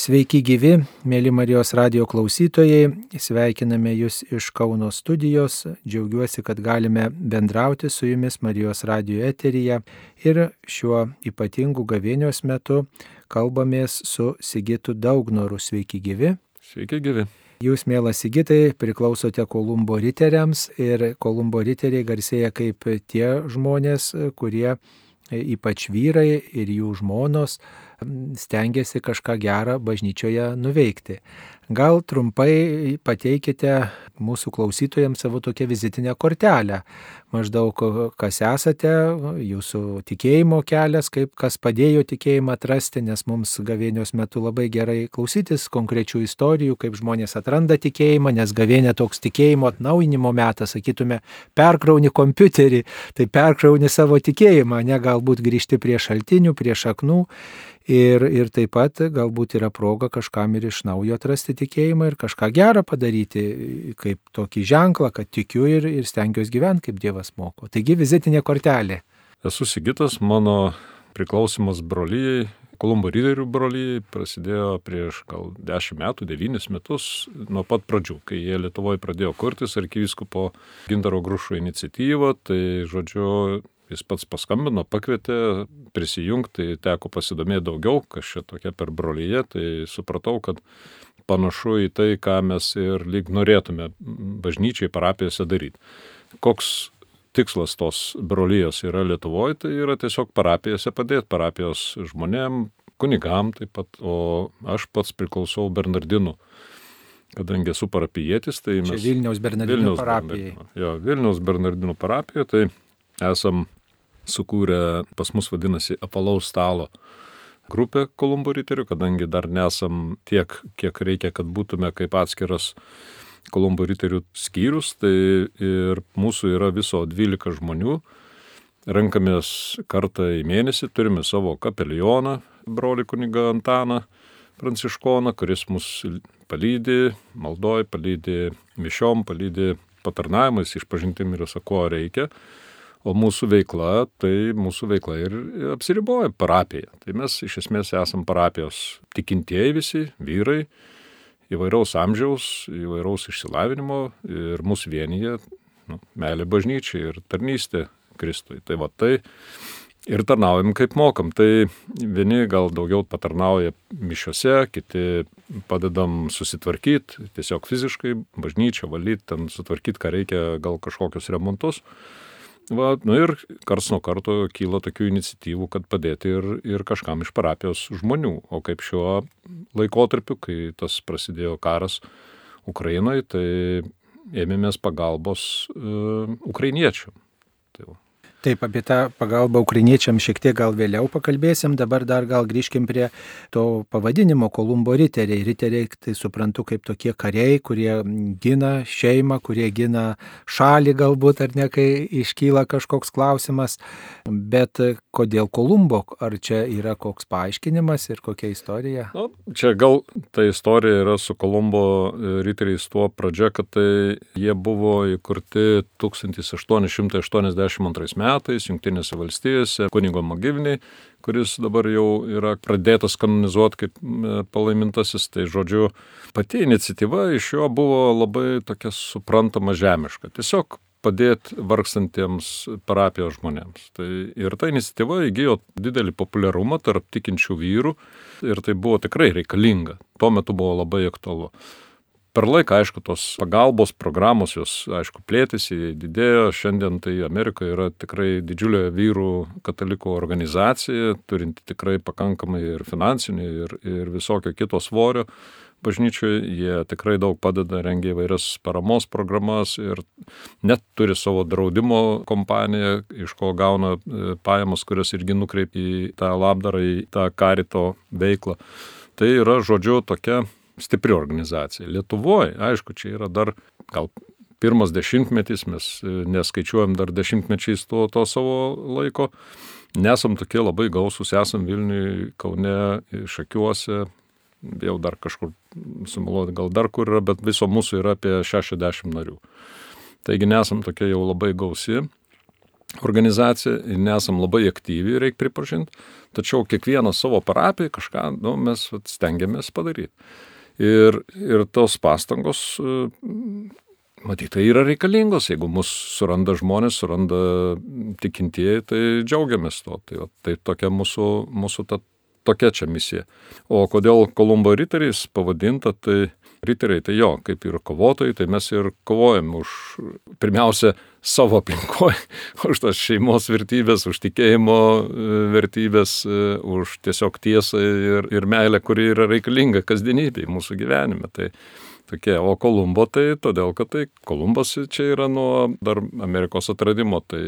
Sveiki gyvi, mėly Marijos radio klausytojai, sveikiname Jūs iš Kauno studijos, džiaugiuosi, kad galime bendrauti su Jumis Marijos radio eteryje ir šiuo ypatingu gavėnios metu kalbamės su Sigitu Daugnoru. Sveiki gyvi. Sveiki gyvi. Jūs, mėlas Sigitai, priklausote Kolumbo riteriams ir Kolumbo riteriai garsėja kaip tie žmonės, kurie ypač vyrai ir jų žmonos stengiasi kažką gerą bažnyčioje nuveikti. Gal trumpai pateikite mūsų klausytojams savo tokią vizitinę kortelę. Maždaug kas esate, jūsų tikėjimo kelias, kaip kas padėjo tikėjimą atrasti, nes mums gavėnios metu labai gerai klausytis konkrečių istorijų, kaip žmonės atranda tikėjimą, nes gavėnė toks tikėjimo atnaujinimo metas, sakytume, perkrauni kompiuterį, tai perkrauni savo tikėjimą, ne galbūt grįžti prie šaltinių, prie šaknų. Ir, ir taip pat galbūt yra proga kažkam ir iš naujo atrasti tikėjimą ir kažką gerą padaryti, kaip tokį ženklą, kad tikiu ir, ir stengiuosi gyventi, kaip Dievas moko. Taigi vizitinė kortelė. Esu Sigitas, mano priklausimas brolyjei, Kolumbo ryderių brolyjai prasidėjo prieš gal 10 metų, 9 metus nuo pat pradžių, kai jie Lietuvoje pradėjo kurtis arkivyskupo Gintaro Grušo iniciatyvą, tai žodžiu jis pats paskambino, pakvietė prisijungti, teko pasidomėti daugiau, kas čia tokia per brolyje, tai supratau, kad panašu į tai, ką mes ir lyg norėtume bažnyčiai parapijose daryti. Koks tikslas tos brolyjos yra Lietuvoje, tai yra tiesiog parapijose padėti parapijos žmonėm, kunigam taip pat, o aš pats priklausau Bernardinų. Kadangi esu parapijėtis, tai mes... Čia Vilniaus Bernardinų parapijai. Bernardinų, jo, Vilniaus Bernardinų parapija, tai esam sukūrę, pas mus vadinasi, apalaus stalo grupė Kolumbo riterių, kadangi dar nesam tiek, kiek reikia, kad būtume kaip atskiras Kolumbo riterių skyrius, tai ir mūsų yra viso 12 žmonių. Renkamės kartą į mėnesį, turime savo kapelioną, broli kuniga Antaną Pranciškoną, kuris mus palydė, maldoj, palydė mišiom, palydė patarnavimais, išpažintim ir viso reikia. O mūsų veikla, tai mūsų veikla ir apsiriboja parapija. Tai mes iš esmės esam parapijos tikintieji visi, vyrai, įvairaus amžiaus, įvairaus išsilavinimo ir mūsų vienyje nu, meilė bažnyčiai ir tarnystė Kristui. Tai va tai ir tarnaujam kaip mokam. Tai vieni gal daugiau patarnauja mišiuose, kiti padedam susitvarkyti, tiesiog fiziškai bažnyčią valyti, ten sutvarkyti, ką reikia, gal kažkokius remontus. Va, nu ir kars nuo karto kyla tokių iniciatyvų, kad padėti ir, ir kažkam iš parapijos žmonių. O kaip šiuo laikotarpiu, kai tas prasidėjo karas Ukrainoje, tai ėmėmės pagalbos uh, ukrainiečių. Tai. Taip, apie tą pagalbą ukrainiečiam šiek tiek gal vėliau pakalbėsim, dabar dar gal grįžkim prie to pavadinimo Kolumbo riteriai. Riteriai, tai suprantu, kaip tokie kariai, kurie gina šeimą, kurie gina šalį galbūt, ar ne, kai iškyla kažkoks klausimas. Bet kodėl Kolumbo? Ar čia yra koks paaiškinimas ir kokia istorija? Nu, čia gal ta istorija yra su Kolumbo riteriais tuo pradžia, kad tai jie buvo įkurti 1882 metais Junktinėse valstijose kunigo Magivniai, kuris dabar jau yra pradėtas kanonizuoti kaip palaimintasis. Tai žodžiu, pati iniciatyva iš jo buvo labai tokia suprantama žemiška. Tiesiog padėti vargstantiems parapijos žmonėms. Tai ir ta iniciatyva įgyjo didelį populiarumą tarp tikinčių vyrų ir tai buvo tikrai reikalinga. Tuo metu buvo labai aktualu. Per laiką, aišku, tos pagalbos programos jos, aišku, plėtėsi, didėjo. Šiandien tai Amerika yra tikrai didžiulė vyrų katalikų organizacija, turinti tikrai pakankamai ir finansinį, ir, ir visokio kito svorio bažnyčiui. Jie tikrai daug padeda, rengia įvairias paramos programas ir net turi savo draudimo kompaniją, iš ko gauna e, pajamas, kurias irgi nukreipia į tą labdarą, į tą karito veiklą. Tai yra, žodžiu, tokia stipri organizacija. Lietuvoje, aišku, čia yra dar gal pirmas dešimtmetis, mes e, neskaičiuojam dar dešimtmečiais to, to savo laiko. Nesam tokie labai gausus, esam Vilniui, Kaune, Šakiuose, jau dar kažkur sumuoluoti, gal dar kur yra, bet viso mūsų yra apie 60 narių. Taigi nesam tokie jau labai gausi. organizacija, nesam labai aktyvi, reikia pripažinti, tačiau kiekvieną savo parapiją kažką nu, mes stengiamės padaryti. Ir, ir tos pastangos, matyt, tai yra reikalingos, jeigu mus suranda žmonės, suranda tikintieji, tai džiaugiamės to. Tai, tai tokia mūsų, mūsų ta, tokia čia misija. O kodėl Kolumbo riteriais pavadinta, tai riteriai, tai jo, kaip ir kovotojai, tai mes ir kovojam už, pirmiausia, savo aplinkoje, už tas šeimos vertybės, už tikėjimo e, vertybės, e, už tiesiog tiesą ir, ir meilę, kuri yra reikalinga kasdienybėje mūsų gyvenime. Tai, tokie. O Kolumbo tai todėl, kad tai Kolumbas čia yra nuo dar Amerikos atradimo, tai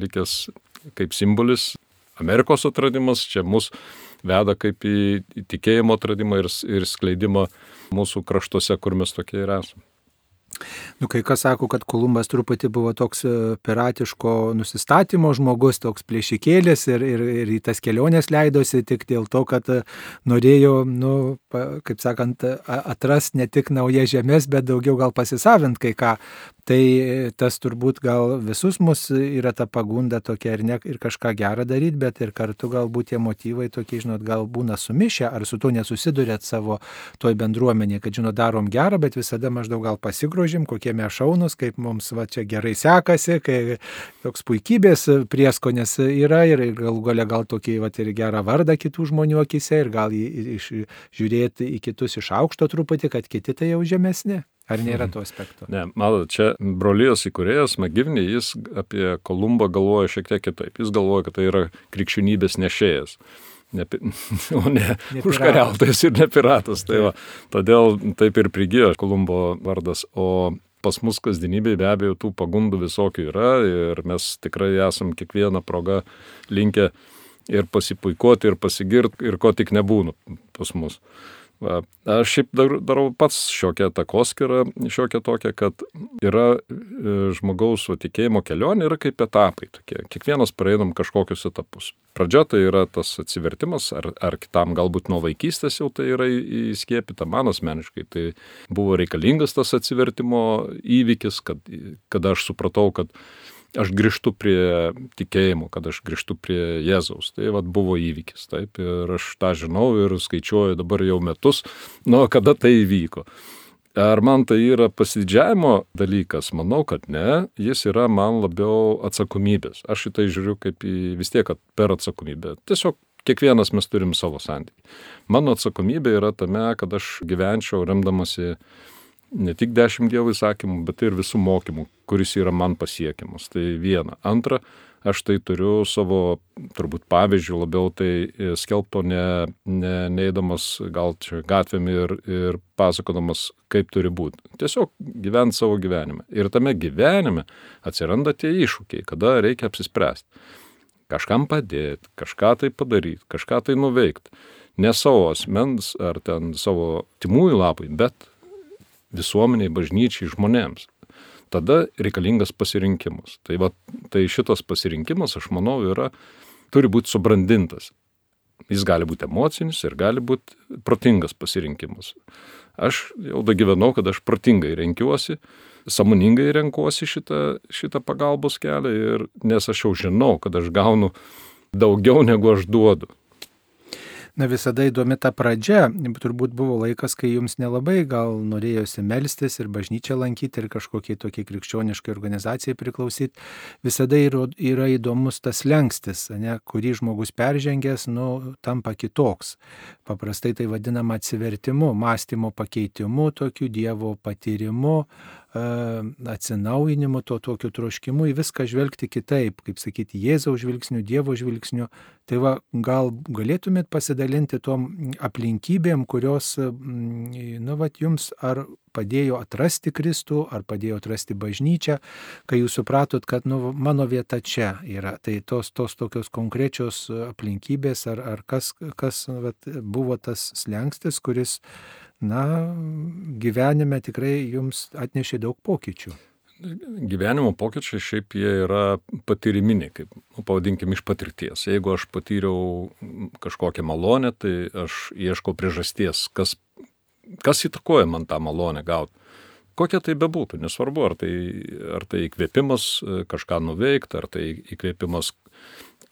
likęs kaip simbolis Amerikos atradimas, čia mus veda kaip į, tikėjimo atradimą ir, ir skleidimą mūsų kraštuose, kur mes tokie ir esame. Nu, kai kas sako, kad Kolumbas truputį buvo toks e, piratiško nusistatymo žmogus, toks plėšikėlis ir, ir, ir į tas keliones leidosi tik dėl to, kad e, norėjo, nu, kaip sakant, atrasti ne tik naujas žemės, bet daugiau gal pasisavinti kai ką. Tai tas turbūt gal visus mus yra ta pagunda tokia ir, ne, ir kažką gerą daryti, bet ir kartu galbūt tie motyvai tokie, žinot, gal būna sumišę, ar su to nesusidurėt savo toj bendruomenėje, kad, žinot, darom gerą, bet visada maždaug gal pasigrožim, kokie mes šaunus, kaip mums va čia gerai sekasi, kai toks puikybės prieskonės yra ir galų gale gal tokį va ir gerą vardą kitų žmonių akise ir gal žiūrėti į kitus iš aukšto truputį, kad kiti tai jau žemesni. Ar nėra to aspekto? Ne, matot, čia brolijos įkūrėjas Magivnė, jis apie Kolumbą galvoja šiek tiek kitaip. Jis galvoja, kad tai yra krikščionybės nešėjas. Ne, o ne, ne užkariautojas ir ne piratas. Tai va, todėl taip ir prigijo Kolumbo vardas. O pas mus kasdienybėje be abejo tų pagundų visokių yra ir mes tikrai esam kiekvieną progą linkę ir pasipuikuoti, ir pasigirti, ir ko tik nebūna pas mus. Va. Aš šiaip dar, darau pats šiokią takoskirą, šiokią tokią, kad yra e, žmogaus tikėjimo kelionė, yra kaip etapai tokie. Kiekvienas praeinam kažkokius etapus. Pradžia tai yra tas atsivertimas, ar, ar kitam galbūt nuo vaikystės jau tai yra įskiepita, man asmeniškai tai buvo reikalingas tas atsivertimo įvykis, kad, kad aš supratau, kad aš grįžtu prie tikėjimo, kad aš grįžtu prie Jėzaus. Tai vad buvo įvykis, taip, ir aš tą žinau ir skaičiuoju dabar jau metus, nuo kada tai įvyko. Ar man tai yra pasidžiavimo dalykas? Manau, kad ne, jis yra man labiau atsakomybės. Aš šitai žiūriu kaip į vis tiek per atsakomybę. Tiesiog kiekvienas mes turim savo santykį. Mano atsakomybė yra tame, kad aš gyvenčiau remdamasi ne tik dešimt Dievo įsakymų, bet ir visų mokymų, kuris yra man pasiekiamas. Tai viena. Antra, aš tai turiu savo, turbūt pavyzdžių labiau tai e, skelbto ne, ne, neįdamas gal čia gatvėm ir, ir pasakodamas, kaip turi būti. Tiesiog gyventi savo gyvenimą. Ir tame gyvenime atsiranda tie iššūkiai, kada reikia apsispręsti. Kažkam padėti, kažką tai padaryti, kažką tai nuveikti. Ne savo asmens ar ten savo timųjų labai, bet visuomeniai, bažnyčiai, žmonėms. Tada reikalingas pasirinkimas. Tai, va, tai šitas pasirinkimas, aš manau, yra, turi būti subrandintas. Jis gali būti emocinis ir gali būti protingas pasirinkimas. Aš jau da gyvenau, kad aš protingai renkiuosi, samoningai renkuosi šitą, šitą pagalbos kelią, ir, nes aš jau žinau, kad aš gaunu daugiau negu aš duodu na visada įdomi ta pradžia. Turbūt buvo laikas, kai jums nelabai gal norėjosi melstis ir bažnyčią lankyti ir kažkokiai tokiai krikščioniškai organizacijai priklausyti. Visada yra, įdomus tas lengstis, ne, kurį žmogus peržengęs, nu, tampa kitoks. Paprastai tai vadinama atsivertimu, mąstymo pakeitimu, tokiu Dievo patyrimu, atsinaujinimu, to tokiu troškimu į viską žvelgti kitaip, kaip sakyti, Jėzaus žvilgsniu, Dievo žvilgsniu. Tai va, gal galėtumėt pasidalinti tom aplinkybėm, kurios, nu, va, jums ar padėjo atrasti Kristų, ar padėjo atrasti bažnyčią, kai jūs supratot, kad, nu, mano vieta čia yra. Tai tos, tos tokios konkrečios aplinkybės, ar, ar kas, kas vat, buvo tas slengstis, kuris na, gyvenime tikrai jums atnešė daug pokyčių. Gyvenimo pokyčiai šiaip jie yra patyriminiai, kaip nu, pavadinkim iš patirties. Jeigu aš patyriau kažkokią malonę, tai aš ieškau priežasties, kas, kas įtakoja man tą malonę gauti. kokia tai bebūtų, nesvarbu, ar tai, ar tai įkvėpimas e, kažką nuveikti, ar tai įkvėpimas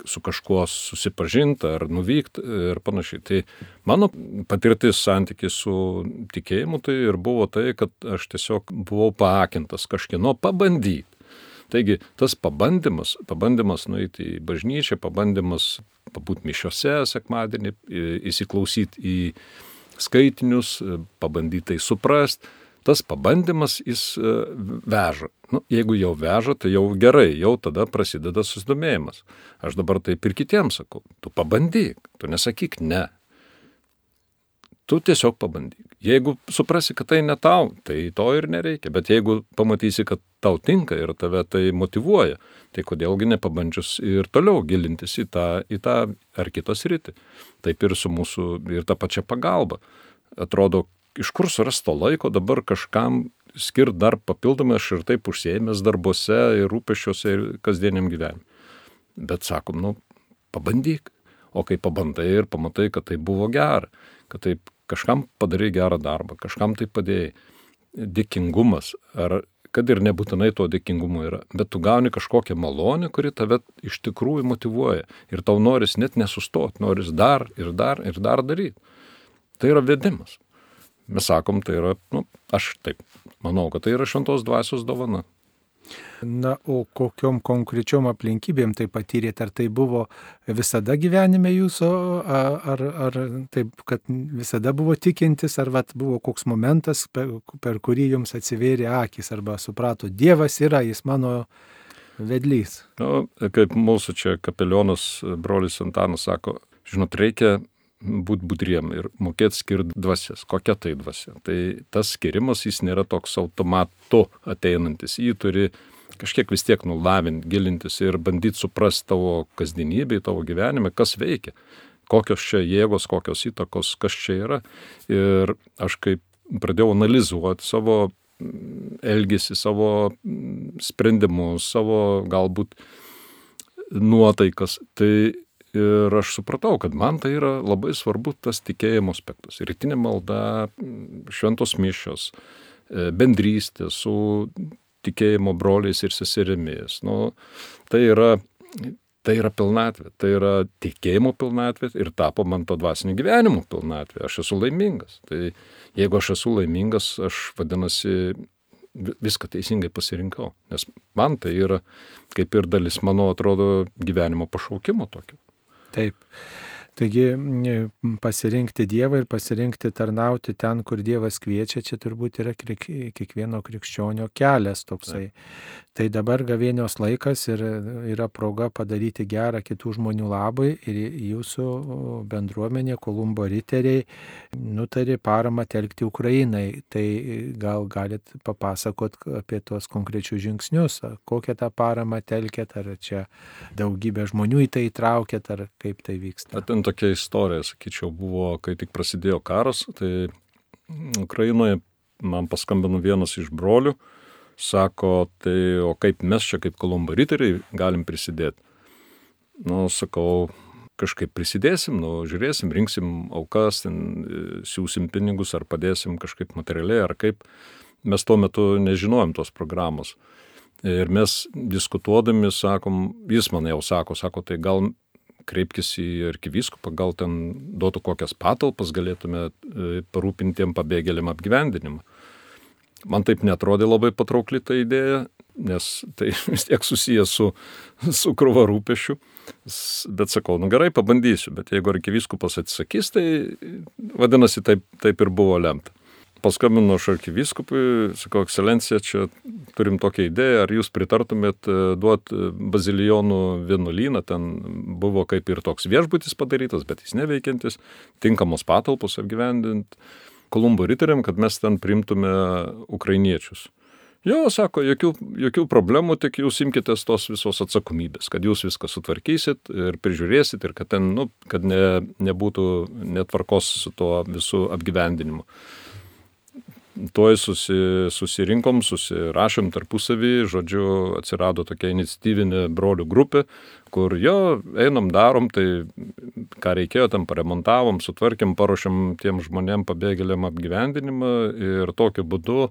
su kažkuo susipažinti ar nuvykti ir panašiai. Tai mano patirtis santykis su tikėjimu tai ir buvo tai, kad aš tiesiog buvau paakintas kažkieno pabandyti. Taigi tas pabandymas, pabandymas nueiti į bažnyčią, pabandymas pabūti mišiose sekmadienį, įsiklausyti į skaitinius, pabandyti tai suprasti, tas pabandymas jis e, veža. Nu, jeigu jau veža, tai jau gerai, jau tada prasideda susidomėjimas. Aš dabar taip ir kitiems sakau, tu pabandyk, tu nesakyk ne. Tu tiesiog pabandyk. Jeigu suprasi, kad tai ne tau, tai to ir nereikia. Bet jeigu pamatysi, kad tau tinka ir tave tai motivuoja, tai kodėlgi nepabandžius ir toliau gilintis į tą, į tą ar kitą sritį. Taip ir su mūsų ir tą pačią pagalbą. Atrodo, iš kur suras to laiko dabar kažkam skirti dar papildomai, aš ir taip užsėmęs darbuose ir rūpešiuose ir kasdieniam gyvenimui. Bet sakom, nu, pabandyk. O kai pabandai ir pamatai, kad tai buvo gera, kad taip kažkam padarai gerą darbą, kažkam tai padėjai, dėkingumas, ar kad ir nebūtinai to dėkingumo yra, bet tu gauni kažkokią malonę, kuri tave iš tikrųjų motivuoja ir tau noris net nesustoti, noris dar ir dar ir dar daryti. Tai yra vedimas. Mes sakom, tai yra, nu, aš taip manau, kad tai yra šventos dvasios dovana. Na, o kokiom konkrečiom aplinkybėm tai patyrėte? Ar tai buvo visada gyvenime jūsų, ar, ar taip, kad visada buvo tikintis, ar vat, buvo koks momentas, per, per kurį jums atsivėrė akis, arba suprato, Dievas yra, jis mano vedlys. Nu, kaip mūsų čia kapelionas brolis Antanas sako, žinot, reikia būti budriem ir mokėti skirti dvasias. Kokia tai dvasia? Tai tas skirimas jis nėra toks automatu ateinantis. Jį turi kažkiek vis tiek nulavinti, gilintis ir bandyti suprasti tavo kasdienybę, tavo gyvenime, kas veikia, kokios čia jėgos, kokios įtakos, kas čia yra. Ir aš kaip pradėjau analizuoti savo mm, elgesį, savo mm, sprendimus, savo galbūt nuotaikas, tai ir aš supratau, kad man tai yra labai svarbu tas tikėjimo aspektas. Rytinė malda, mm, šventos mišios, e, bendrystė su tikėjimo broliais ir seserimis. Nu, tai, yra, tai yra pilnatvė, tai yra tikėjimo pilnatvė ir tapo man to dvasinio gyvenimo pilnatvė. Aš esu laimingas. Tai jeigu aš esu laimingas, aš vadinasi viską teisingai pasirinkau. Nes man tai yra kaip ir dalis mano, atrodo, gyvenimo pašaukimo tokio. Taip. Taigi pasirinkti Dievą ir pasirinkti tarnauti ten, kur Dievas kviečia, čia turbūt yra kiekvieno krikščionio kelias toksai. Tai dabar gavėnios laikas ir yra proga padaryti gerą kitų žmonių labai ir jūsų bendruomenė, Kolumbo riteriai, nutarė paramą telkti Ukrainai. Tai gal galit papasakot apie tuos konkrečius žingsnius, kokią tą paramą telkėt, ar čia daugybė žmonių į tai įtraukėt, ar kaip tai vyksta. Ten tokia istorija, sakyčiau, buvo, kai tik prasidėjo karas, tai Ukrainoje man paskambino vienas iš brolių, sako, tai o kaip mes čia kaip Kolumbo riteriai galim prisidėti? Nu, sakau, kažkaip prisidėsim, nu, žiūrėsim, rinksim aukas, ten, e, siūsim pinigus ar padėsim kažkaip materialiai ar kaip. Mes tuo metu nežinojom tos programos. Ir mes diskutuodami sakom, jis man jau sako, sako, tai gal kreipkis į arkivyskupą, gal ten duotų kokias patalpas, galėtume e, parūpintiem pabėgėliam apgyvendinimą. Man taip netrodė labai patraukli ta idėja, nes tai vis tiek susijęs su, su krūva rūpešiu. Bet sakau, nu gerai, pabandysiu, bet jeigu arkivyskupas atsisakys, tai vadinasi, taip, taip ir buvo lemta. Paskambinu aš arkivyskupui, sakau, ekscelencija, čia turim tokią idėją, ar jūs pritartumėt e, duoti bazilijonų vienuolyną, ten buvo kaip ir toks viešbutis padarytas, bet jis neveikiantis, tinkamos patalpos apgyvendinti Kolumbo riteriam, kad mes ten primtume ukrainiečius. Jo, sako, jokių, jokių problemų, tik jūs imkitės tos visos atsakomybės, kad jūs viską sutvarkysit ir prižiūrėsit ir kad ten, nu, kad ne, nebūtų netvarkos su tuo visų apgyvendinimu tuoj susi, susirinkom, susirašėm tarpusavį, žodžiu, atsirado tokia iniciatyvinė brolių grupė, kur jo, einam, darom, tai ką reikėjo, tam paremontavom, sutvarkėm, paruošėm tiem žmonėm pabėgėliam apgyvendinimą ir tokiu būdu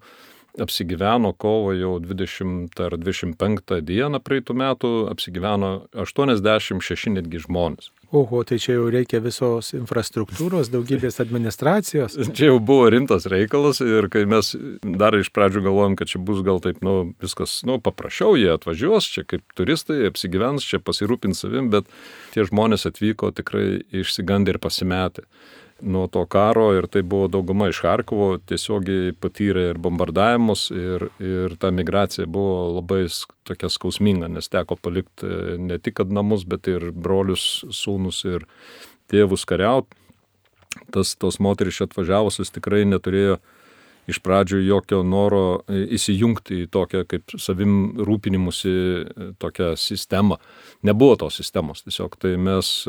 apsigyveno kovo jau 20 ar 25 dieną praeitų metų, apsigyveno 86 netgi žmonės. Oho, tai čia jau reikia visos infrastruktūros, daugybės administracijos. Čia jau buvo rimtas reikalas ir kai mes dar iš pradžių galvojom, kad čia bus gal taip, nu, viskas, nu, paprasčiau, jie atvažiuos, čia kaip turistai, apsigyvens, čia pasirūpins savim, bet tie žmonės atvyko tikrai išsigandę ir pasimetę nuo to karo ir tai buvo dauguma iš Harkovo tiesiogiai patyrė ir bombardavimus ir, ir ta migracija buvo labai tokia skausminga, nes teko palikti e, ne tik namus, bet ir brolius, sūnus ir tėvus kariauti. Tas, tos moteris atvažiavusios tikrai neturėjo iš pradžių jokio noro e, įsijungti į tokią kaip savim rūpinimusi e, tokią sistemą. Nebuvo tos sistemos, tiesiog tai mes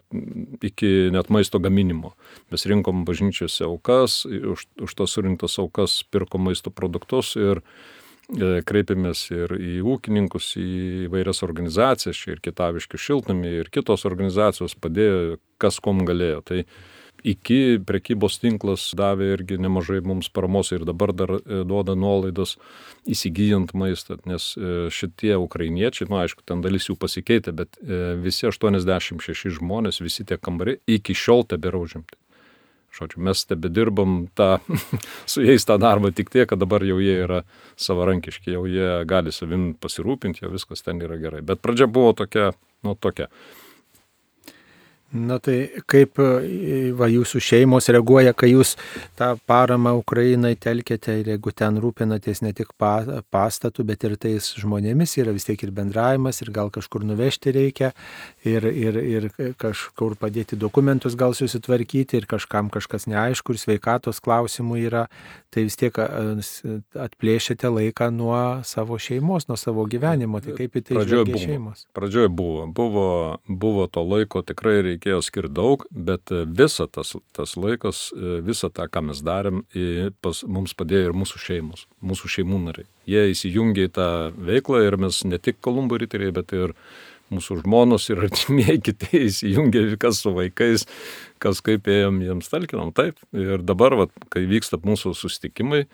iki net maisto gaminimo. Mes rinkom bažnyčiose aukas, už, už tas surinktas aukas pirkom maisto produktus ir e, kreipėmės ir į ūkininkus, į įvairias organizacijas, čia ir Kitaviškių šiltnami, ir kitos organizacijos padėjo, kas kom galėjo. Tai iki prekybos tinklas davė irgi nemažai mums paramos ir dabar dar e, duoda nuolaidas įsigijant maistą, nes e, šitie ukrainiečiai, nu aišku, ten dalis jų pasikeitė, bet e, visi 86 žmonės, visi tie kambariai iki šiol tebėra užimti. Žodžiu, mes tebe dirbam tą, su jais tą darbą tik tiek, kad dabar jau jie yra savarankiški, jau jie gali savim pasirūpinti, jau viskas ten yra gerai. Bet pradžia buvo tokia, nu tokia. Na tai kaip va, jūsų šeimos reaguoja, kai jūs tą paramą Ukrainai telkėte ir jeigu ten rūpinatės ne tik pa, pastatų, bet ir tais žmonėmis, yra vis tiek ir bendravimas, ir gal kažkur nuvežti reikia, ir, ir, ir kažkur padėti dokumentus gal susitvarkyti, ir kažkam kažkas neaišku, ir sveikatos klausimų yra, tai vis tiek atplėšėte laiką nuo savo šeimos, nuo savo gyvenimo. Tai kaip į tai žiūrėjo šeimos? Pradžioje buvo, buvo, buvo to laiko tikrai reikia reikėjo skirti daug, bet e, visa tas, tas laikas, e, visą tą, ką mes darėm, pas, mums padėjo ir mūsų šeimos, mūsų šeimų nariai. Jie įsijungė į tą veiklą ir mes ne tik Kolumbo riteriai, bet ir mūsų žmonos ir artimieji kiti įsijungė, kas su vaikais, kas kaip ėjom jiems talkinom. Taip. Ir dabar, vat, kai vyksta mūsų sustikimai,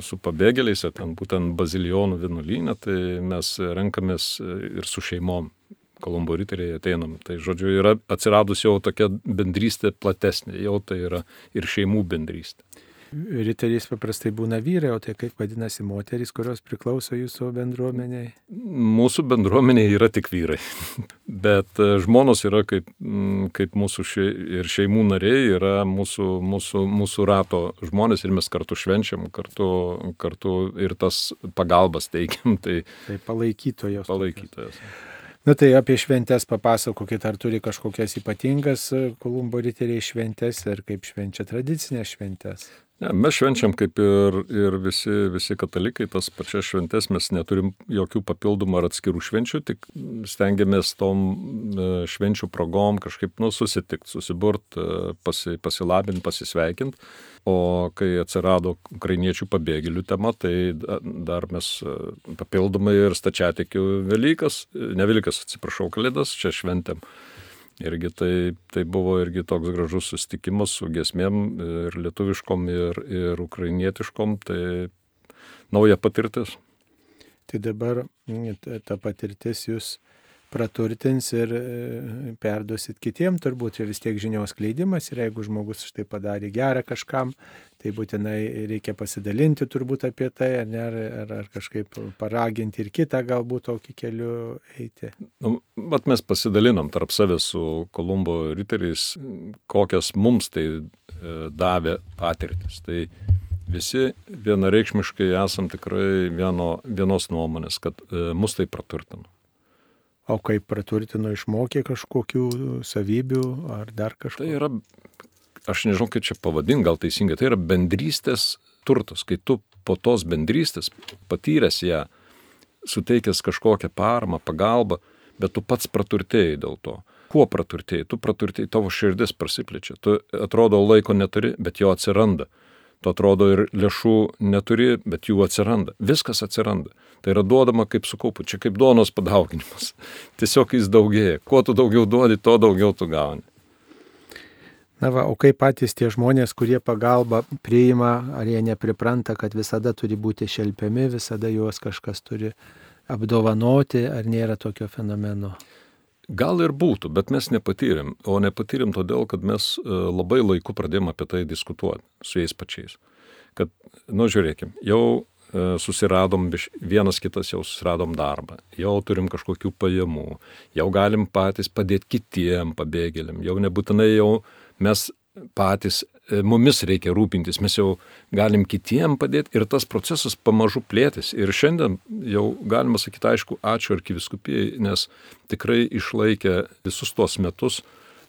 su pabėgėliais, ten būtent bazilijonų vienuolynė, tai mes renkamės ir su šeimom Kolumbo riteriai ateinam. Tai žodžiu, yra atsiradus jau tokia bendrystė platesnė, jau tai yra ir šeimų bendrystė. Riteriais paprastai būna vyrai, o tai kaip vadinasi moterys, kurios priklauso jūsų bendruomeniai? Mūsų bendruomeniai yra tik vyrai. Bet e, žmonos yra kaip, kaip mūsų še, ir šeimų nariai, yra mūsų, mūsų, mūsų rato žmonės ir mes kartu švenčiam, kartu, kartu ir tas pagalbas teikiam. Tai, tai palaikytojos. Palaikytojos. Tokios. Na tai apie šventės papasakokit, ar turi kažkokias ypatingas e, Kolumbo riteriai šventės ir kaip švenčia tradicinės šventės. Ne, mes švenčiam kaip ir, ir visi, visi katalikai, tas pačias šventės mes neturim jokių papildomų ar atskirų švenčių, tik stengiamės tom e, švenčių progom kažkaip nu, susitikti, susiburt, e, pasi, pasilabinti, pasisveikinti. O kai atsirado ukrainiečių pabėgėlių tema, tai dar mes e, papildomai ir stačiatikių Velykas, ne Velykas, atsiprašau, Kalėdas, čia šventėm. Irgi tai, tai buvo irgi toks gražus susitikimas su gesmėm ir lietuviškom, ir, ir ukrainietiškom, tai nauja patirtis. Tai dabar ta patirtis jūs praturtins ir e, perduosit kitiem, turbūt čia vis tiek žinios kleidimas ir jeigu žmogus štai padarė gerą kažkam, tai būtinai reikia pasidalinti turbūt apie tai, ar, ne, ar, ar kažkaip paraginti ir kitą galbūt tokį keliu eiti. Nu, mat mes pasidalinom tarp savęs su Kolumbo riteriais, kokias mums tai e, davė patirtis. Tai visi vienareikšmiškai esam tikrai vieno, vienos nuomonės, kad e, mus tai praturtino. O kaip praturtino išmokė kažkokių savybių ar dar kažko? Tai yra, aš nežinau, kaip čia pavadinti, gal teisingai, tai yra bendrystės turtas, kai tu po tos bendrystės patyręs ją, suteikęs kažkokią paramą, pagalbą, bet tu pats praturtėjai dėl to. Kuo praturtėjai? Tu praturtėjai, tavo širdis prasiplečia, tu atrodo laiko neturi, bet jo atsiranda tu atrodo ir lėšų neturi, bet jų atsiranda. Viskas atsiranda. Tai yra duodama kaip sukaupu, čia kaip duonos padauginimas. Tiesiog jis daugėja. Kuo tu daugiau duodi, to daugiau tu gauni. Na va, o kaip patys tie žmonės, kurie pagalbą priima, ar jie nepripranta, kad visada turi būti šelpiami, visada juos kažkas turi apdovanoti, ar nėra tokio fenomeno? Gal ir būtų, bet mes nepatyrėm. O nepatyrėm todėl, kad mes e, labai laiku pradėjome apie tai diskutuoti su jais pačiais. Kad, nu žiūrėkim, jau e, susiradom, vienas kitas jau susiradom darbą, jau turim kažkokių pajamų, jau galim patys padėti kitiem pabėgėliam, jau nebūtinai jau mes patys, e, mumis reikia rūpintis, mes jau galim kitiem padėti ir tas procesas pamažu plėtis. Ir šiandien jau galima sakyti, aišku, ačiū arkiviskupijai, nes tikrai išlaikė visus tuos metus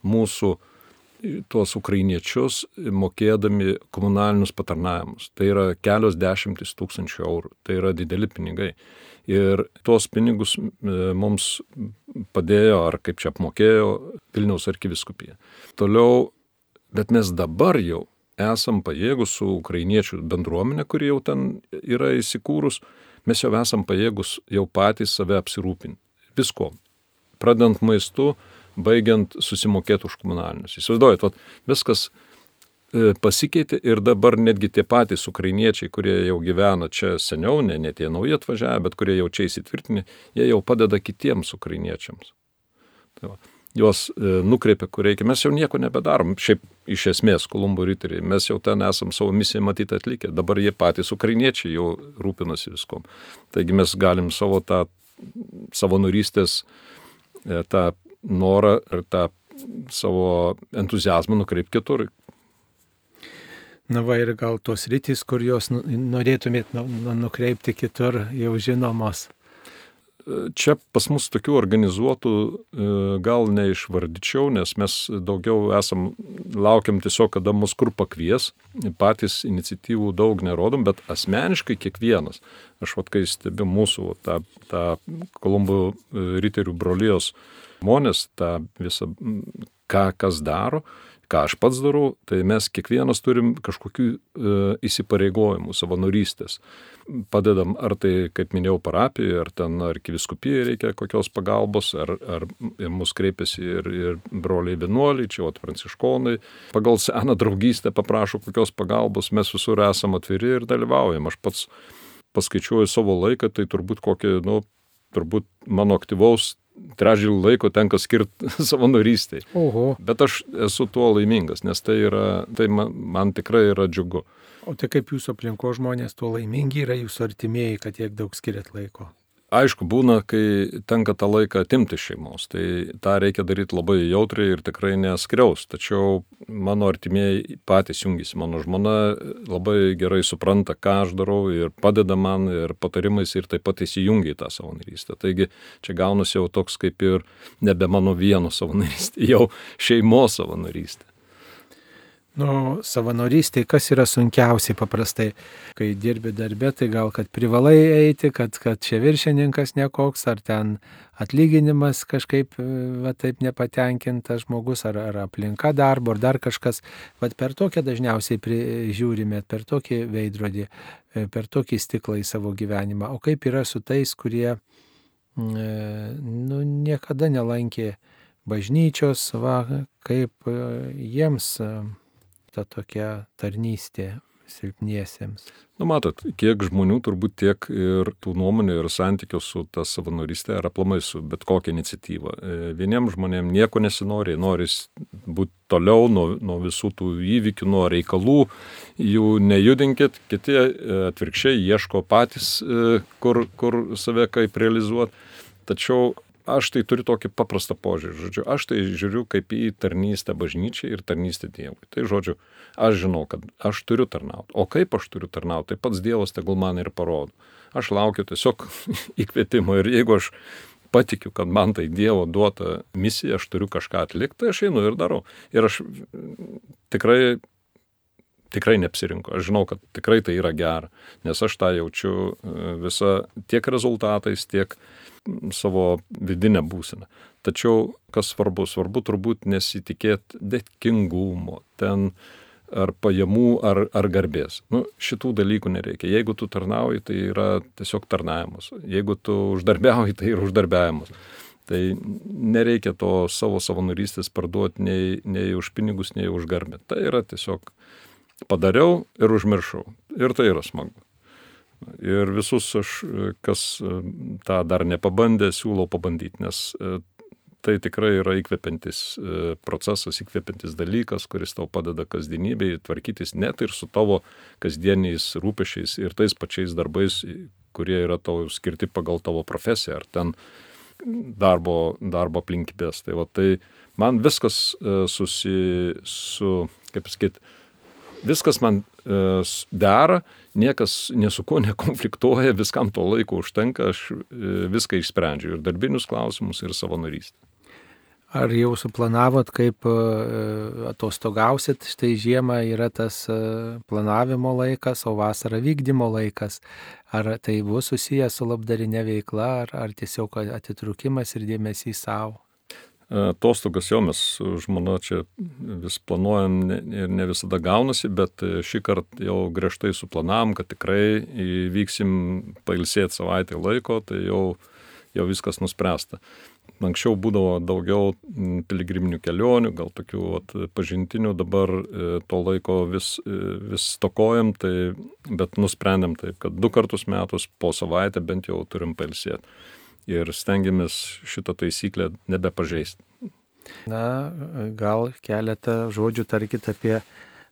mūsų tuos ukrainiečius mokėdami komunalinius patarnavimus. Tai yra kelios dešimtis tūkstančių eurų, tai yra dideli pinigai. Ir tuos pinigus e, mums padėjo, ar kaip čia apmokėjo Vilniaus arkiviskupija. Toliau Bet mes dabar jau esam pajėgus su ukrainiečių bendruomenė, kuri jau ten yra įsikūrus, mes jau esam pajėgus jau patys save apsirūpinti. Visko. Pradant maistu, baigiant susimokėti už komunalinius. Įsivaizduojat, vat, viskas e, pasikeitė ir dabar netgi tie patys ukrainiečiai, kurie jau gyvena čia seniau, ne, ne tie nauji atvažiavę, bet kurie jau čia įsitvirtinę, jie jau padeda kitiems ukrainiečiams. Tai va juos e, nukreipia, kur reikia. Mes jau nieko nebedarom. Šiaip iš esmės Kolumbo riteriai, mes jau ten esam savo misiją matyti atlikę. Dabar jie patys ukrainiečiai jau rūpinasi viskom. Taigi mes galim savo tą savanorystės, e, tą norą ir tą savo entuzijazmą nukreipti kitur. Na va ir gal tos rytis, kur jos norėtumėt nu, nu, nukreipti kitur, jau žinomos. Čia pas mus tokių organizuotų e, gal neišvardyčiau, nes mes daugiau esam, laukiam tiesiog, kada mus kur pakvies, patys iniciatyvų daug nerodom, bet asmeniškai kiekvienas, aš vad kai stebiu mūsų tą, tą Kolumbų e, riterių brolijos žmonės, tą visą, ką kas daro, ką aš pats darau, tai mes kiekvienas turim kažkokių e, įsipareigojimų, savanorystės. Padedam, ar tai, kaip minėjau, parapijoje, ar ten arkiviskupijai reikia kokios pagalbos, ar, ar mus kreipiasi ir, ir broliai vienuoliai, čia vat pranciškonai. Pagal seną draugystę paprašo kokios pagalbos, mes visur esame atviri ir dalyvaujam. Aš pats paskaičiuoju savo laiką, tai turbūt kokį, nu, turbūt mano aktyvaus trečdalį laiko tenka skirti savanorystiai. Oho. Bet aš esu tuo laimingas, nes tai, yra, tai man, man tikrai yra džiugu. O tai kaip jūsų aplinko žmonės tuo laimingi yra jūsų artimieji, kad tiek daug skiriat laiko? Aišku, būna, kai tenka tą laiką atimti šeimos, tai tą reikia daryti labai jautriai ir tikrai neskriaus. Tačiau mano artimieji patys jungiasi, mano žmona labai gerai supranta, ką aš darau ir padeda man ir patarimais ir taip pat įsijungia į tą savanorystę. Taigi čia gaunasi jau toks kaip ir nebe mano vieno savanorystė, jau šeimos savanorystė. Nu, savanorystėje kas yra sunkiausiai paprastai, kai dirbi darbė, tai gal kad privalai eiti, kad, kad čia viršininkas nekoks, ar ten atlyginimas kažkaip va, taip nepatenkintas žmogus, ar, ar aplinka darbo, ar dar kažkas. Vat per tokią dažniausiai žiūrime, per tokį veidrodį, e, per tokį stiklą į savo gyvenimą. O kaip yra su tais, kurie mm, e, nu, niekada nelankė bažnyčios, va, kaip e, jiems ta tokia tarnystė silpniesiems. Nu, matot, kiek žmonių turbūt tiek ir tų nuomonių ir santykių su ta savanorystė ar aplamai su bet kokia iniciatyva. E, vieniems žmonėms nieko nesinori, nori būti toliau nuo, nuo visų tų įvykių, nuo reikalų, jų nejudinkit, kiti e, atvirkščiai ieško patys, e, kur, kur save kaip realizuoti. Tačiau aš tai turiu tokį paprastą požiūrį. Žodžiu, aš tai žiūriu kaip į tarnystę bažnyčiai ir tarnystę Dievui. Tai žodžiu, aš žinau, kad aš turiu tarnauti. O kaip aš turiu tarnauti, tai pats Dievas tegul man ir parodo. Aš laukiu tiesiog įkvietimo ir jeigu aš patikiu, kad man tai Dievo duota misija, aš turiu kažką atlikti, tai aš einu ir darau. Ir aš tikrai tikrai neapsirinku. Aš žinau, kad tikrai tai yra gera, nes aš tą jaučiu e, visą tiek rezultatais, tiek savo vidinę būseną. Tačiau kas svarbu, svarbu turbūt nesitikėti dėkingumo, ten ar pajamų, ar, ar garbės. Nu, šitų dalykų nereikia. Jeigu tu tarnauji, tai yra tiesiog tarnavimas. Jeigu tu uždarbiauji, tai yra uždarbiavimas. Tai nereikia to savo savanorystės parduoti nei, nei už pinigus, nei už garbę. Tai yra tiesiog padariau ir užmiršau. Ir tai yra smagu. Ir visus aš, kas tą dar nepabandė, siūlau pabandyti, nes e, tai tikrai yra įkvepiantis e, procesas, įkvepiantis dalykas, kuris tau padeda kasdienybėje tvarkytis net ir su tavo kasdieniais rūpešiais ir tais pačiais darbais, kurie yra tau skirti pagal tavo profesiją ar ten darbo, darbo aplinkybės. Tai, va, tai man viskas e, susi, su, kaip sakyti, viskas man e, dera, niekas nesu kuo nekonfliktuoja, viskam to laiko užtenka, aš e, viską išsprendžiu ir darbinius klausimus, ir savanorystę. Ar jau suplanavot, kaip atostogausit? Štai žiema yra tas planavimo laikas, o vasara vykdymo laikas. Ar tai bus susijęs su labdarinė veikla, ar, ar tiesiog atitrukimas ir dėmesys savo? Atostogas jau mes žmona čia vis planuojam ir ne visada gaunasi, bet šį kartą jau griežtai suplanavom, kad tikrai vyksim pailsėti savaitę laiko, tai jau, jau viskas nuspręsta. Anksčiau būdavo daugiau piligriminių kelionių, gal tokių vat, pažintinių, dabar e, to laiko vis, e, vis stokojam, tai, bet nusprendėm taip, kad du kartus metus po savaitę bent jau turim pailsėti. Ir stengiamės šitą taisyklę nebepažeisti. Na, gal keletą žodžių tarkit apie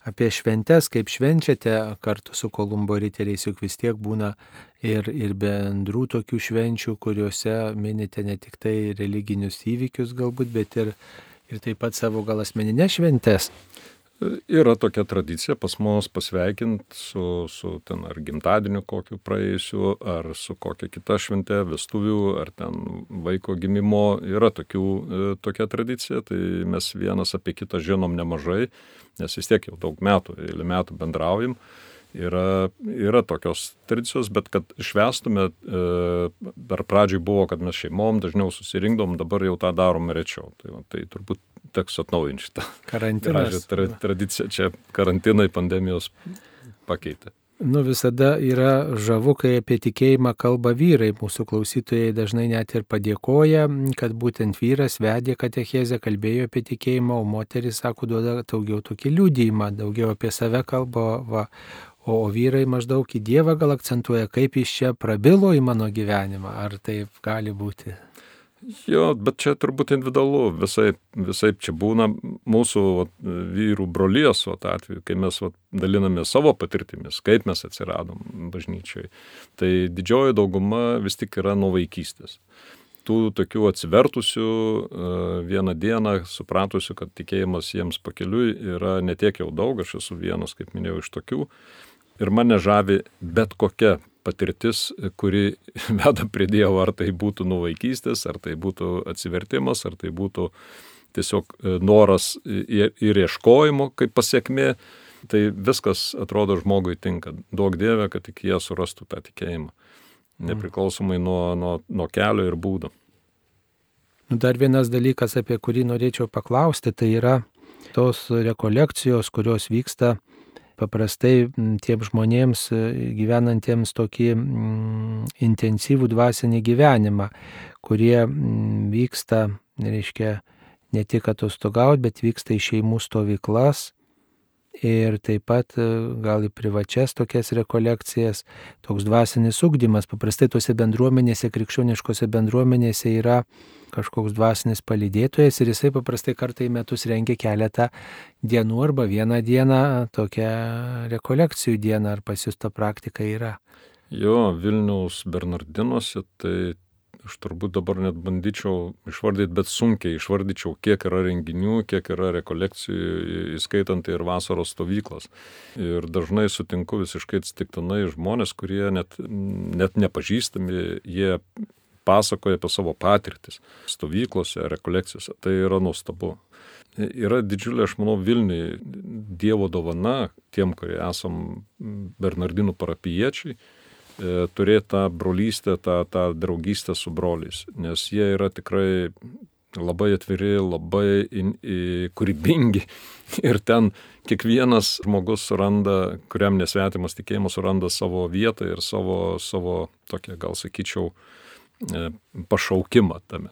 apie šventes, kaip švenčiate kartu su Kolumbo riteriais, juk vis tiek būna ir, ir bendrų tokių švenčių, kuriuose minite ne tik tai religinius įvykius galbūt, bet ir, ir taip pat savo gal asmeninės šventes. Yra tokia tradicija pas mus pasveikinti su, su ten ar gimtadieniu kokiu praėjusiu, ar su kokia kita švente, vestuvių, ar ten vaiko gimimo. Yra tokių, e, tokia tradicija, tai mes vienas apie kitą žinom nemažai, nes vis tiek jau daug metų, eilį metų bendraujam. Yra, yra tokios tradicijos, bet kad švestume, e, dar pradžiai buvo, kad mes šeimom dažniau susirinkdom, dabar jau tą darome rečiau. Tai, va, tai turbūt teks atnaujinti šitą. Karantinas. Tra, tradicija čia karantinai pandemijos pakeitė. Nu visada yra žavu, kai apie tikėjimą kalba vyrai. Mūsų klausytojai dažnai net ir padėkoja, kad būtent vyras vedė katechezę, kalbėjo apie tikėjimą, o moteris, sako, duoda daugiau tokį liūdėjimą, daugiau apie save kalba, va, o, vyrai maždaug į Dievą gal akcentuoja, kaip jis čia prabilo į mano gyvenimą. Ar taip gali būti? Jo, bet čia turbūt individualu, visai, visai čia būna mūsų vat, vyrų brolijos atveju, kai mes vat, daliname savo patirtimis, kaip mes atsiradom bažnyčiai. Tai didžioji dauguma vis tik yra nuo vaikystės. Tų tokių atsivertusių e, vieną dieną, supratusių, kad tikėjimas jiems pakeliui yra netiek jau daug, aš esu vienas, kaip minėjau, iš tokių. Ir mane žavi bet kokia patirtis, kuri veda prie Dievo, ar tai būtų nuo vaikystės, ar tai būtų atsivertimas, ar tai būtų tiesiog e, noras ir ieškojimo kaip pasiekmė, tai viskas atrodo žmogui tinka. Daug Dieve, kad tik jie surastų tą tikėjimą, nepriklausomai nuo, nuo, nuo kelio ir būdo. Nu, dar vienas dalykas, apie kurį norėčiau paklausti, tai yra tos rekolekcijos, kurios vyksta paprastai tiems žmonėms e, gyvenantiems tokį intensyvų dvasinį gyvenimą, kurie vyksta, reiškia, ne tik atostogauti, bet vyksta į šeimų stovyklas ir taip pat e, gal į privačias tokias rekolekcijas, toks dvasinis ugdymas. Paprastai tuose bendruomenėse, krikščioniškose bendruomenėse yra kažkoks dvasinis palydėtojas ir jisai paprastai kartą į metus rengia keletą dienų arba vieną dieną tokią rekolekcijų dieną, ar pas jūs ta praktika yra. Jo, Vilniaus Bernardinuose tai aš turbūt dabar net bandyčiau išvardyti, bet sunkiai išvardyčiau, kiek yra renginių, kiek yra rekolekcijų, įskaitant ir vasaros stovyklas. Ir dažnai sutinku visiškai atsitiktinai žmonės, kurie net, net nepažįstami, jie pasakoja apie savo patirtis stovyklose, rekolekcijose. Tai yra nuostabu. Yra didžiulė, aš manau, Vilniui Dievo dovana tiem, kurie esam Bernardinų parapiečiai, turėti tą brolystę, tą, tą draugystę su broliais, nes jie yra tikrai labai atviri, labai in, in, kūrybingi ir ten kiekvienas žmogus suranda, kuriam nesvetimas tikėjimas suranda savo vietą ir savo, savo tokią, gal sakyčiau, E, pašaukimą tame.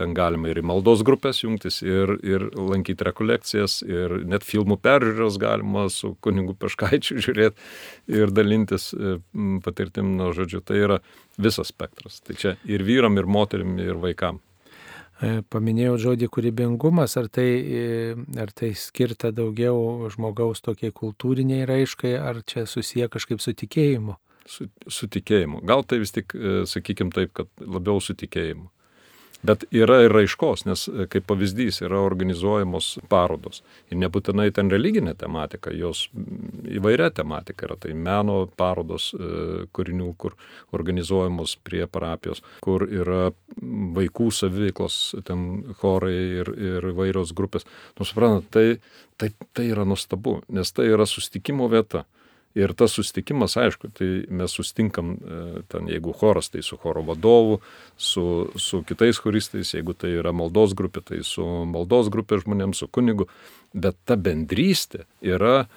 Ten galima ir į maldos grupės jungtis, ir, ir lankyti rekolekcijas, ir net filmų peržiūros galima su kunigu Peškaičiu žiūrėti ir dalintis e, patirtim, nu, žodžiu, tai yra visas spektras. Tai čia ir vyram, ir moterim, ir vaikam. E, paminėjau žodį kūrybingumas, ar tai, e, ar tai skirta daugiau žmogaus tokiai kultūriniai raiškai, ar čia susiję kažkaip su tikėjimu? Su, su tikėjimu. Gal tai vis tik, sakykim taip, kad labiau su tikėjimu. Bet yra ir raiškos, nes e, kaip pavyzdys yra organizuojamos parodos. Ir nebūtinai ten religinė tematika, jos įvairia tematika yra. Tai meno parodos e, kūrinių, kur organizuojamos prie parapijos, kur yra vaikų saviveiklos, ten chorai ir, ir vairios grupės. Nu, suprantat, tai, tai, tai yra nuostabu, nes tai yra sustikimo vieta. Ir tas sustikimas, aišku, tai mes sustinkam e, ten, jeigu choras, tai su choro vadovu, su, su kitais choristais, jeigu tai yra maldos grupė, tai su maldos grupė žmonėms, su kunigu, bet ta bendrystė yra,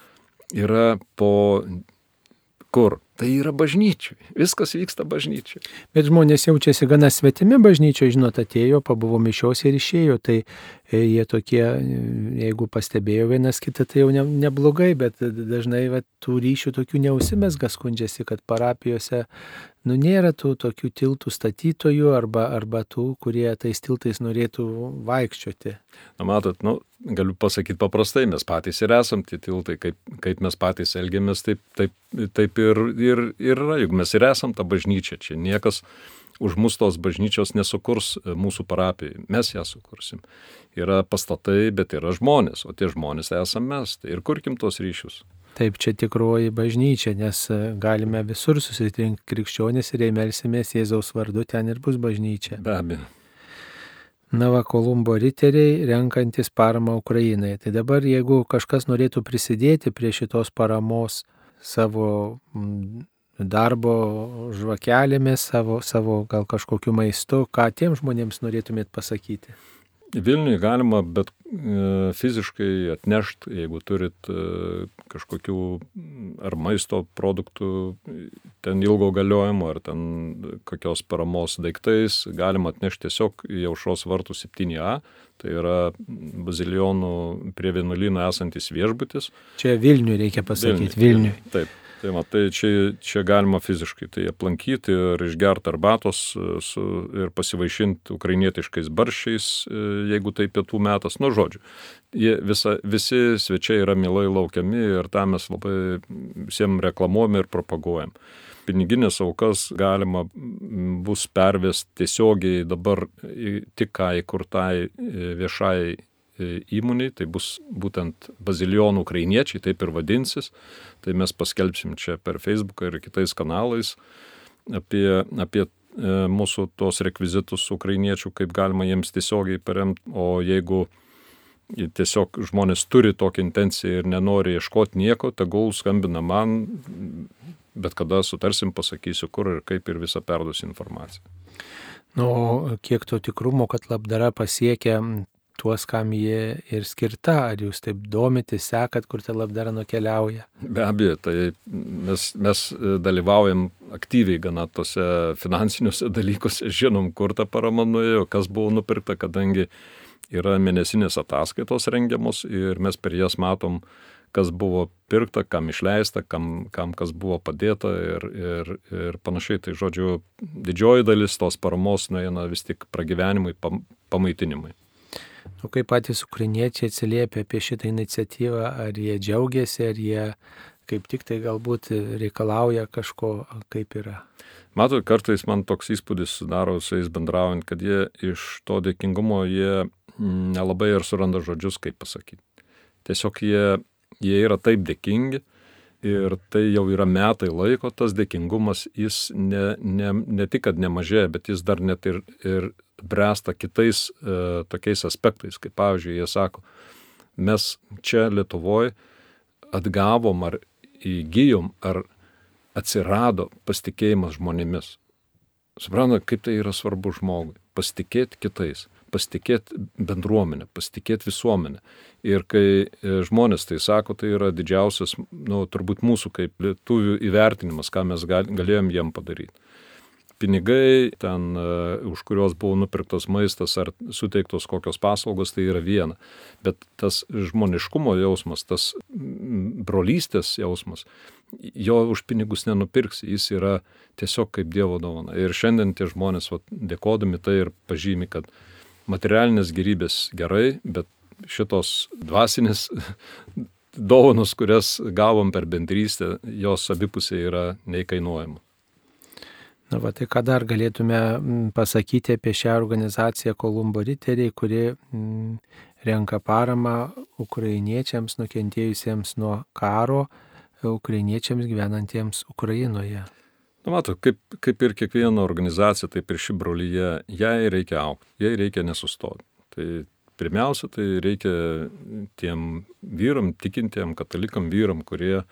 yra po kur? Tai yra bažnyčiai. Viskas vyksta bažnyčiai. Bet žmonės jaučiasi gana svetimi bažnyčioje, žinot, atėjo, pabuvo mišios ir išėjo. Tai e, jie tokie, e, jeigu pastebėjo vienas kitą, tai jau ne, neblogai, bet dažnai va, tų ryšių tokių neusimesga skundžiasi, kad parapijose nu, nėra tų tokių tiltų statytojų arba, arba tų, kurie tais tiltais norėtų vaikščioti. Na, matot, nu, galiu pasakyti paprastai, mes patys ir esam tie tiltai, kaip, kaip mes patys elgiamės, taip, taip, taip ir, ir, ir yra, juk mes ir esam ta bažnyčia, čia niekas už mus tos bažnyčios nesukurs e, mūsų parapijai, mes ją sukursim. Yra pastatai, bet yra žmonės, o tie žmonės esame mes, tai ir kurkim tos ryšius. Taip, čia tikroji bažnyčia, nes e, galime visur susitinkti krikščionis ir jei melsimės Jėzaus vardu, ten ir bus bažnyčia. Be abejo. Nava Kolumbo riteriai renkantis paramą Ukrainai. Tai dabar, jeigu kažkas norėtų prisidėti prie šitos paramos savo darbo žvakelėmis, savo, savo gal kažkokiu maistu, ką tiem žmonėms norėtumėt pasakyti? Vilniui galima bet e, fiziškai atnešti, jeigu turit e, kažkokių ar maisto produktų, ten ilgo galiojimo, ar ten kokios paramos daiktais, galima atnešti tiesiog į aušros vartų 7A, tai yra bazilionų prie vienuolyno esantis viešbutis. Čia Vilniui reikia pasakyti, Vilniui. Vilniui. Taip. Tai, va, tai čia, čia galima fiziškai tai aplankyti ir išgerti arbatos e, su, ir pasivaišinti ukrainietiškais barščiais, e, jeigu tai pietų metas. Nu, žodžiu, jie, visa, visi svečiai yra mielai laukiami ir tą mes labai visiems reklamuojam ir propaguojam. Piniginės aukas galima bus pervesti tiesiogiai dabar tik ką įkurtai e, viešai įmoniai, tai bus būtent bazilionų ukrainiečiai, taip ir vadinsis tai mes paskelbsim čia per Facebooką ir kitais kanalais apie, apie e, mūsų tos rekvizitus ukrainiečių, kaip galima jiems tiesiogiai paremti, o jeigu tiesiog žmonės turi tokią intenciją ir nenori ieškoti nieko, tegul skambina man, bet kada sutarsim, pasakysiu, kur ir kaip ir visą perduosiu informaciją. Nu, kiek to tikrumo, kad labdara pasiekia tuos, kam jie ir skirta, ar jūs taip domitės, sekat, kur ta labdara nukeliauja? Be abejo, tai mes, mes dalyvaujam aktyviai gana tose finansiniuose dalykuose, žinom, kur ta parama nuėjo, kas buvo nupirkta, kadangi yra mėnesinės ataskaitos rengiamos ir mes per jas matom, kas buvo pirkta, kam išleista, kam, kam kas buvo padėta ir, ir, ir panašiai. Tai žodžiu, didžioji dalis tos paramos nueina vis tik pragyvenimui, pam, pamaitinimui. O kaip patys ukriniečiai atsiliepia apie šitą iniciatyvą, ar jie džiaugiasi, ar jie kaip tik tai galbūt reikalauja kažko, kaip yra. Matot, kartais man toks įspūdis sudaro su jais bendraujant, kad jie iš to dėkingumo jie nelabai ir suranda žodžius, kaip pasakyti. Tiesiog jie, jie yra taip dėkingi ir tai jau yra metai laiko, tas dėkingumas jis ne, ne, ne tik, kad nemažėja, bet jis dar net ir, ir bręsta kitais e, tokiais aspektais, kaip pavyzdžiui, jie sako, mes čia Lietuvoje atgavom ar įgyjom ar atsirado pasitikėjimas žmonėmis. Suprantate, kaip tai yra svarbu žmogui. Pasitikėti kitais, pasitikėti bendruomenę, pasitikėti visuomenę. Ir kai e, žmonės tai sako, tai yra didžiausias, nu, turbūt mūsų kaip lietuvių įvertinimas, ką mes galėjom jiem padaryti. pinigai, ten, uh, už kuriuos buvo nupirktas maistas ar suteiktos kokios paslaugos, tai yra viena. Bet tas žmoniškumo jausmas, tas brolystės jausmas, jo už pinigus nenupirks, jis yra tiesiog kaip Dievo dovana. Ir šiandien tie žmonės, va, dėkodami tai ir pažymi, kad materialinės gerybės gerai, bet šitos dvasinės dovanos, kurias gavom per bendrystę, jos abipusiai yra neįkainuojama. Na, va, tai ką dar galėtume pasakyti apie šią organizaciją Kolumbo riteriai, kuri m, renka paramą ukrainiečiams nukentėjusiems nuo karo, ukrainiečiams gyvenantiems Ukrainoje. Na, mato, kaip, kaip ir kiekviena organizacija, taip ir ši brolyje, jai reikia aukti, jai reikia nesustoti. Tai pirmiausia, tai reikia tiem vyram, tikintiem katalikam vyram, kurie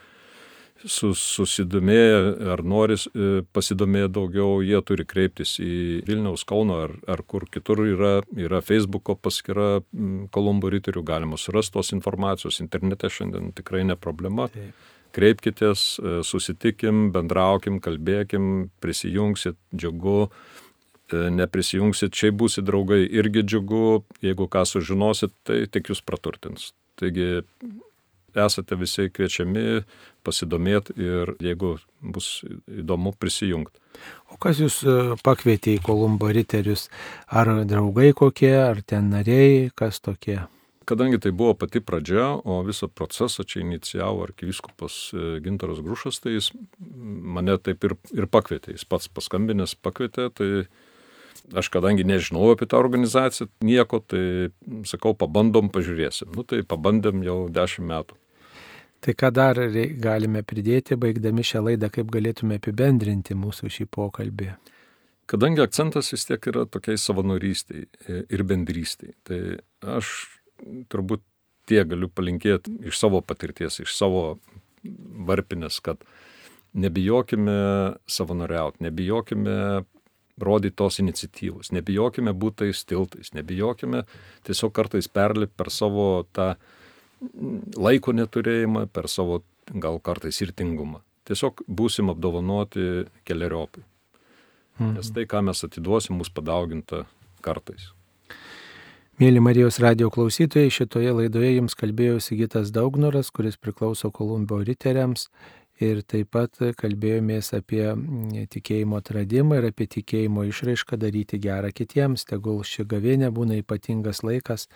sus, susidomėję ar nori e, pasidomėję daugiau, jie turi kreiptis į Vilniaus Kauno ar, ar kur kitur yra, yra Facebook'o paskyra Kolumbo riterių, galima surasti tos informacijos, internete šiandien tikrai ne problema. Taip. Kreipkitės, e, susitikim, bendraukim, kalbėkim, prisijungsit, džiugu, e, neprisijungsit, čia būsit draugai, irgi džiugu, jeigu ką sužinosit, tai tik jūs praturtins. Taigi esate visi kviečiami pasidomėti ir jeigu bus įdomu prisijungti. O kas jūs e, pakvietė į Kolumbo riterius? Ar draugai kokie, ar ten nariai, kas tokie? Kadangi tai buvo pati pradžia, o visą procesą čia inicijavo arkivyskupas e, Gintaras Grušas, tai jis mane taip ir, ir pakvietė. Jis pats paskambinęs pakvietė, tai aš kadangi nežinojau apie tą organizaciją nieko, tai sakau, pabandom, pažiūrėsim. Nu tai pabandėm jau dešimt metų. Tai ką dar galime pridėti, baigdami šią laidą, kaip galėtume apibendrinti mūsų šį pokalbį? Kadangi akcentas vis tiek yra tokiai savanorystiai ir bendrystiai, tai aš turbūt tie galiu palinkėti iš savo patirties, iš savo varpinės, kad nebijokime savanoriauti, nebijokime rodyti tos iniciatyvos, nebijokime būti tais tiltais, nebijokime tiesiog kartais perlipti per savo tą laiko neturėjimą, per savo gal kartais ir tingumą. Tiesiog būsim apdovanoti keliariopai. Mhm. Nes tai, ką mes atiduosim, mus padauginta kartais. Mėly Marijos radio klausytojai, šitoje laidoje jums kalbėjo Sigitas Daugnoras, kuris priklauso Kolumbio riteriams ir taip pat kalbėjomės apie mm, tikėjimo atradimą ir apie tikėjimo išraišką daryti gerą kitiems. Tegul ši gavėnė būna ypatingas laikas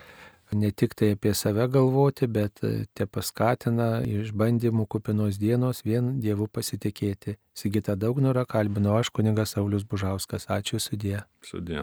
ne tik tai apie save galvoti, bet e, te paskatina išbandymų kupinos dienos vien Dievu pasitikėti. Sigita Daugnorą kalbino aš, kuningas Saulis Bužauskas. Ačiū sudė. Sudė.